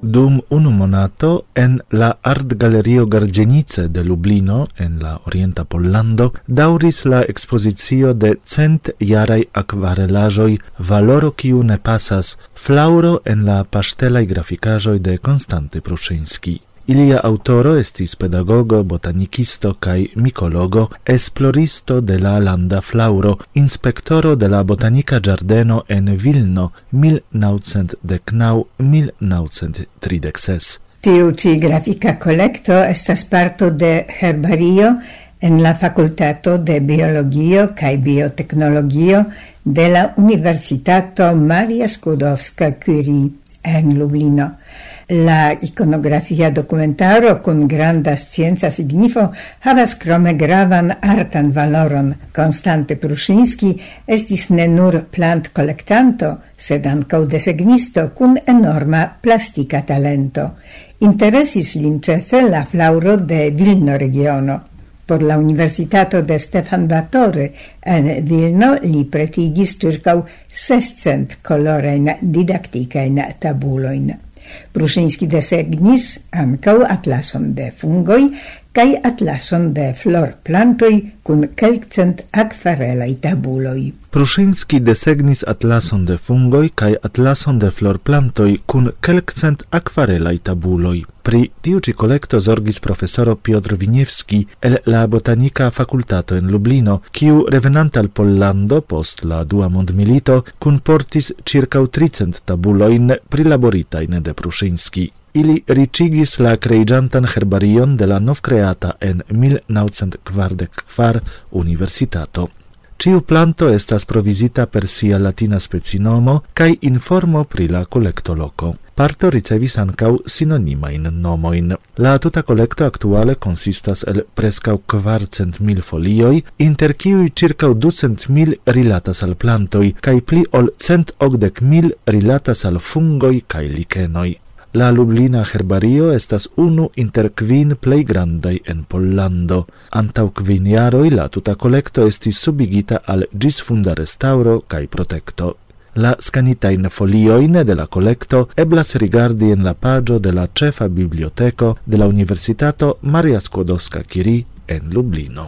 Dum unu monato en la Art Galerio Gargenice de Lublino en la Orienta Pollando dauris la ekspozicio de cent jaraj akvarelaĵoj valoro kiu ne pasas flauro en la paŝtelaj grafikaĵoj de Konstanty Pruszyński. Ilia autoro estis pedagogo, botanikisto kaj mikologo, esploristo de la landa flauro, inspektoro de la botanika ĝardeno en Vilno 1909-1936. Tiu ĉi grafika kolekto estas parto de herbario en la facultato de biologio kaj biotecnologio de la Universitato Maria Skłodowska-Curie en Lublino. La iconografia documentaro con granda scienza signifo havas krome gravan artan valoron. Konstante Prushinski estis ne nur plant kolektanto, sed ankaŭ desegnisto kun enorma plastika talento. Interesis lin ĉefe la flauro de Vilno regiono. Por la Universitato de Stefan Vatore en Vilno li pretigis circau sescent colorein didacticain tabuloin. Prusinski desegnis ankaŭ atlason de fungoj kaj atlason de florplantoj kun kelkcent aquarelai tabuloi. Pruszyński desegnis atlason de fungoi kaj atlason de florplantoj kun kelkcent aquarelai tabuloi. Pri tiu ci collecto zorgis professoro Piotr Winiewski el la botanika facultato en Lublino, kiu revenant al Pollando post la dua mondmilito kunportis circa 300 tabuloin prilaboritain de Pruszyński. Ili ricigis la creigiantan herbarion de la novcreata en 1944 universitato. Ciu planto estas provisita per sia latina specinomo kai informo pri la kolektoloko. Parto ricevis ankaŭ sinonimain nomoin. La tuta collecto actuale consistas el prescau quarcent mil folioi, inter ciui circa ducent mil rilatas al plantoi, kai pli ol cent okdek mil rilatas al fungoi kai lichenoi. La Lublina herbario estas unu inter kvin plej grandaj en Pollando. Antaŭ kvin jaroj la tuta kolekto estis subigita al ĝisfunda restaŭro kaj protekto. La scanitain folioin de la collecto eblas rigardi en la pagio de la cefa biblioteco de la Universitato Maria Skłodowska-Curie en Lublino.